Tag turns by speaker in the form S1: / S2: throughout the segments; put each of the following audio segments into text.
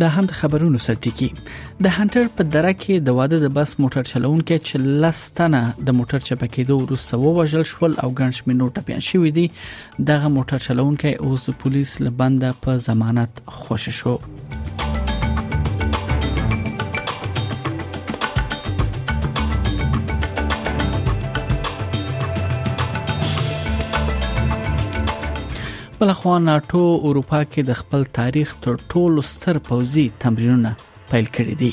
S1: دا هم د خبرونو سرټکی د هانټر په دره کې د واده د بس موټر چلوونکي چې لستنه د موټر چپکېدو وروسته ووژل شول او ګڼ شمېر نور ټپيان شوي دي دغه موټر چلوونکی اوس د پولیس له بنده په ضمانت خوش شو بلخوا ناټو اروپا کې د خپل تاریخ تر ټولو ستر پوځي تمرینونه پیل کړی دی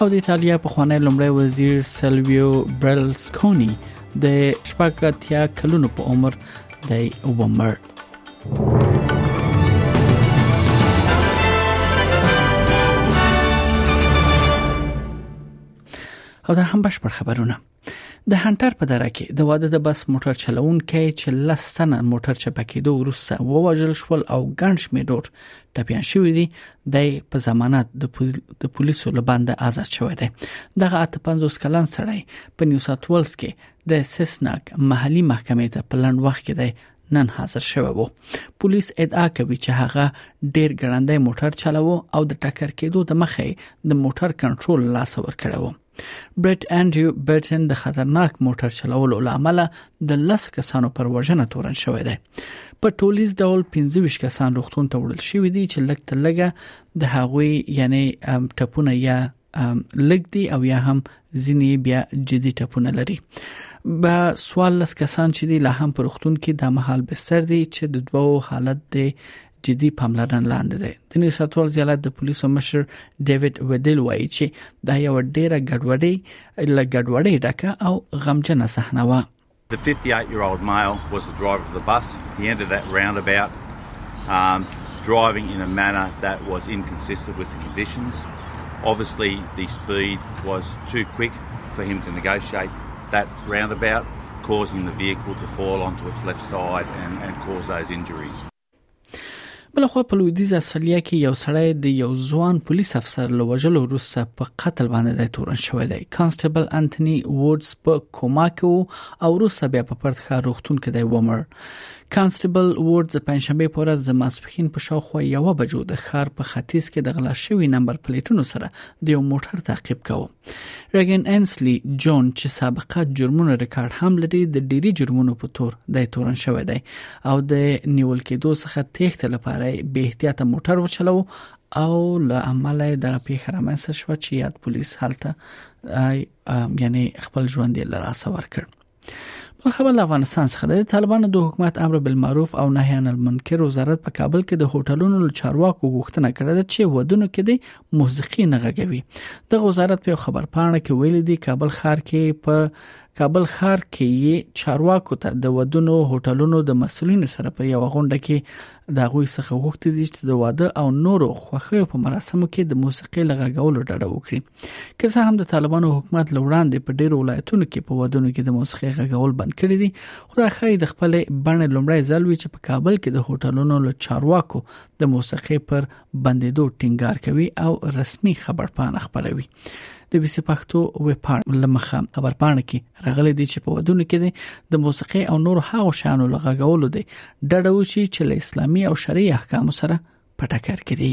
S1: او د ایتالیا په خوانی لومړی وزیر سلویو برلسکونی د شپږ اتیا کلونو په عمر دی ومر او دا هم بشپړ خبرونه د هانټر په دره کې د واده د بس موټر چلوونکي چې لس سنه موټر چپه کېدو وروسته وواجل شول او ګڼ شمېر ډور ټپيان شوې دي د په ضمانت د پولیسو لباند آزاد شوی دی دغه 55 کلن سړی په نیو ساوث ویلز کې د سیسناک محلي محکمې ته په لند وخت کې دی نن حاضر شوی وو پولیس ادعا کوي چې هغه ډیر ګړندی موټر چلاوه او د ټکر کېدو د مخې د موټر کنټرول لاس ور کړو برټ انډریو برټن د خطرناک موټر چلولو لامل د لس کسانو پر وژنه تورن شوی دی په ټولیز ډول 25 کسان روغتون ته وړل شوی دي چې لږ تر لږه د هغوی یعنی ټپونه یا لګدي او یا هم ځینې بیا جدي ټپونه لري به سوال لس کسان چې دی له هم پرختون کې د محل بستر دی چې د دوو حالت دی جدي پاملرنه لاندې دی د نیو ساوث ویلز ایالت د پولیسو مشر ډیوډ ودل وایي چې دا یو ډیره ګډوډي لګډوډي ډکه او غمجنه صحنه و
S2: The 58 year old male was the driver of the bus. He entered that roundabout um, driving in a manner that was inconsistent with the conditions. Obviously, the speed was too quick for him to negotiate that roundabout, causing the vehicle to fall onto its left side and, and cause those injuries.
S1: بل خو په لویدیز اصلیا کې یو سړی د یو ځوان پولیس افسر له وژلو وروسته په قتل باندې د تورن شوی دی کانسټیبل انټونی وودز په کوما کې او وروسته بیا په پرت ښار روغتون کې دی ومر کانسټیبل وودز پنځشنبه په ورځ د ماسپخین په شاوخوا یو بجو د ښار په ختیځ کې د غلا شوی نمبر پلیټونو سره د یو موټر تعقیب کاوه رګن انسلی جون چې سابقه جرمونو ریکارډ هم لري د ډيري جرمونو په تور د تورن شوی دی او د نیول کېدو څخه تېښته لپاره به احتیاط موټر وچلو او له عمله د پیښه رامنځته شو چې یاد پولیس هلته یعنی خپل ژوند له لاسه ورکړ بل خبر له افغانستان څخه د طالبانو د حکومت امر بالمعروف او نهی عن المنکر وزارت په کابل کې د هوټلونو له چارواکو غوښتنه کړې ده چې ودونو کې د موسیقي نه غږوي د وزارت په خبر پاڼه کې ویل دي کابل ښار کې په کابل ښار کې چارواکو ته د ودونو هوټلونو د مسولینو سره په یو غونډه کې د غوي څخه غوښتي دي چې د واده او نورو خوخه په مراسمو کې د موسیقي لغږولو ډډه وکړي که څه هم د طالبانو حکومت لوړاندې په ډیرو ولایتونو کې په ودونو کې د موسیقي غږول بند کړی دي خو دا خای د خپل بڼې لومړی ځل وی چې په کابل کې د هوټلونو له چارواکو د موسیقي پر بندیدو ټینګار کوي او رسمي خبرپاڼه خبروي د بي سي پښتو ویب پاڼې لمخه خبرپاڼه کې راغلي دي چې په ودونو کې د موسیقي او نور هغو شانو لغږولو دي ډډه وشي چې له اسلامي او شرعي احکام سره په ټکر کې دي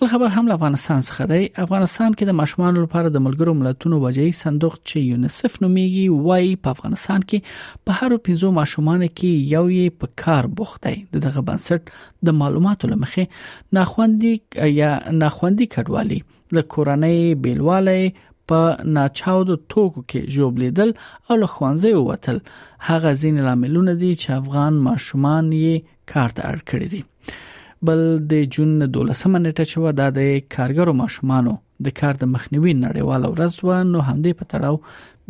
S1: بل خبر هم له افغانستان څخه دی افغانستان کې د ماشومان لپاره د ملګرو ملتونو وجهي صندوق چې یونیسف نومیږي وایي په افغانستان کې په هر 15 ماشومان کې یو یې په کار بوخت دی دغه بنسټ د معلوماتو لمخې ناخوندي یا ناخوندي کډوالي له کورنۍ بیلواله په ناچاودو توکو کې جوړبلیدل او له خوانځي ووتل هغه ځین لاملونه دي چې افغان ماشومان یې کار ته اړ کړی دی بل د جون 12 نیټه چې و د کارګرو ماشومانو د کار د مخنیوي نړیوال ورځ و نو همدې په تړاو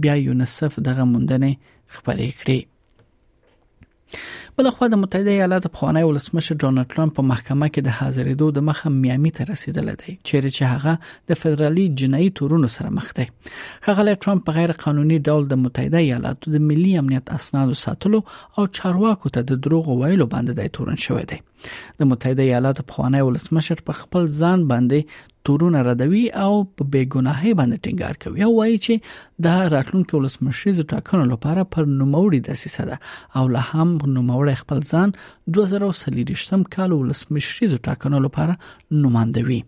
S1: بیا یونیسف دغه موندنې خبرې کړې بلخوا د متحده ایالاتو پخوانی ولسمشر ډونالد ټرمپ په محکمه کې د حاضرېدو د مخه میامي ته رسیدلی دی چیرې چې هغه د فدرالي جنایي تورونو سره مخ دی هغه له ټرمپ په غیر قانوني ډول د متحده ایالاتو د ملي امنیت اسنادو ساتلو او چارواکو ته د دروغ ویلو باندې د تورن شوې دی د متحده ایالاتو پخوانی ولسمشر په خپل ځان باندې تورونه ردوي او په بیګناهي باندې ټینګار کوي او وایي چې دا راتلونکو ولسمشري ټاکنو لپاره پر نوموړي د سیسه ده او له هم نوموړي خپل ځان 2023 کال ولسمشري ټاکنو لپاره
S3: نوماندوي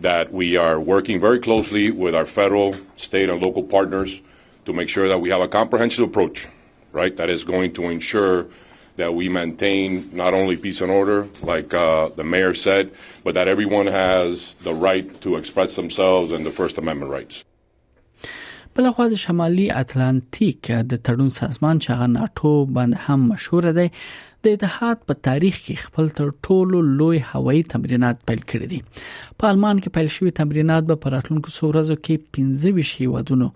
S3: that we are working very closely with our federal, state, and local partners to make sure that we have a comprehensive approach, right, that is going to ensure that we maintain not only peace and order, like uh, the mayor said, but that everyone has the right to express themselves and the First Amendment rights.
S1: بل خو د شمالي اتلانتیک د تړون سازمان چې هغه ناتو باندې هم مشهور دی د اتحاد په تاریخ کې خپل تر ټولو لوی هوایي تمرینات پیل کړی دي په آلمان کې پیل شوی تمرینات به په راتلونکو څو ورځو کې 15 هیوادونو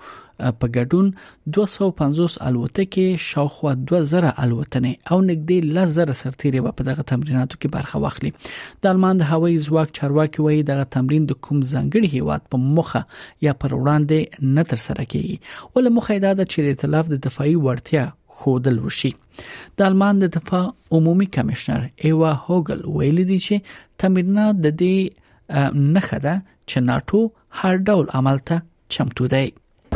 S1: په ګډون 250 الوتکې شاوخوا 2000 الوتنې او نږدې 10000 سرتیري په دغه تمریناتو کې برخه واخلي د آلمان د هوایي ځواک چارواکي وایي دغه تمرین د کوم ځنګړي هیواد په مخه یا پر وړاندې نه تر سره کیږي ول مخه دا ده چې د ائتلاف د دفاعي وړتیا خودل وشي د آلمان د دفاع عمومي کمشنر ایوا هوګل ویلي دی چې تمرینات د دې نخښه ده چې ناتو هر ډول عمل ته چمتو دی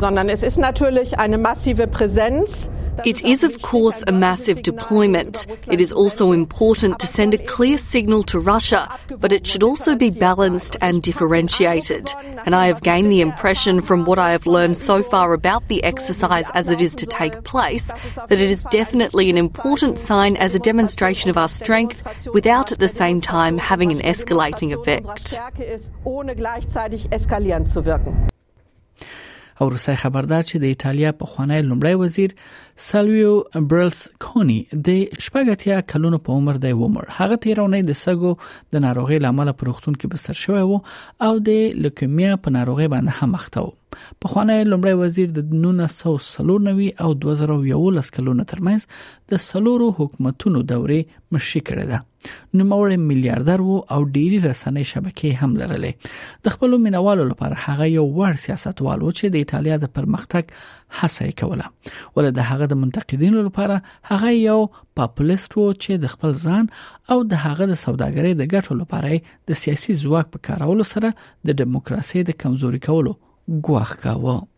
S4: sondern es ist natürlich eine massive Präsenz
S5: It is, of course, a massive deployment. It is also important to send a clear signal to Russia, but it should also be balanced and differentiated. And I have gained the impression from what I have learned so far about the exercise as it is to take place that it is definitely an important sign as a demonstration of our strength without at the same time having an escalating effect.
S1: او روسي خبردار چې د ایتالیا په خوانی لومړی وزیر سلویو برلس کونی د شپږتیا کلونو په عمر دی ومر هغه تیرونه د سګو د ناروغي لامل پر وختون کې بسر شوی وو او د لوکیمیا په ناروغي باندې هم مخته وو په خوانی لومړی وزیر د 1990 او 2011 کلونو ترمنځ د سلورو حکومتونو دورې مشري کړې ده نوموړی میلیاردر وو او ډيري رسنۍ شبکې هم لرلې د خپل مینوالو لپاره هغه یو وړ سیاستوال و چې د ایتالیا د پرمختګ هڅه کوله ولې د هغه د منتقدینو لپاره هغه یو پاپولیست وو چې د خپل ځان او د هغه د سوداګرۍ د ګټو لپاره د سیاسي ځواک په کارولو سره د دیموکراسي د کمزوري کولو ګواښ کاوه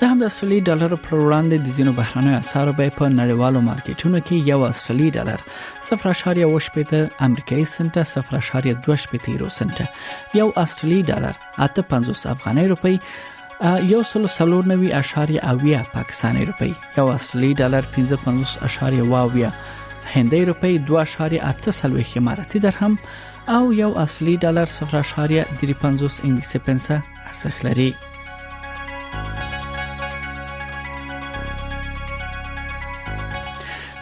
S1: د هم د استرالی ډالر پر وړاندې د ځینو بهرنیو اسعارو بیه په نړیوالو مارکیټونو کې یو استرالی ډالر 0.8 امریکایي سنت 0.28 یورو سنت یو استرالی ډالر 850 افغاني روپی یو سل سلور نوي اشاریه اویا پاکستاني روپی یو استرالی ډالر 55 اشاریه واویا هندۍ روپی 2 اشاریه 8 اماراتي درهم او یو اصلي ډالر 0.350 انګلیسي پنسه ارزښت لري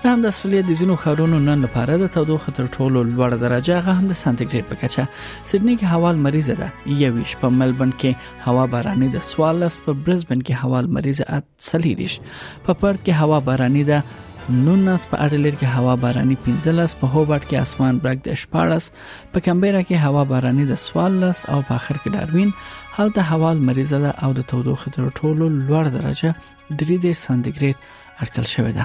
S1: دا هم د سولې د ځینو ښارونو نن لپاره د تودوخه تر ټولو لوړ درجه هغه هم د سانتیګریډ په کچه سیدنی کې هوا مریضه ده یویش په ملبن کې هوا باراني ده سوالس په برزبن کې هوا مریضه څلېرویشت په پرت کې هوا باراني ده نونس په اډلېر کې هوا باراني 15 په هوبرټ کې اسمان برګ د 14 په کمبيرا کې هوا باراني د 14 او په اخر کې داروین هلته هوا مریضه ده او د تودوخې تر ټولو لوړ درجه 3 سانتیګریډ اټکل شوې ده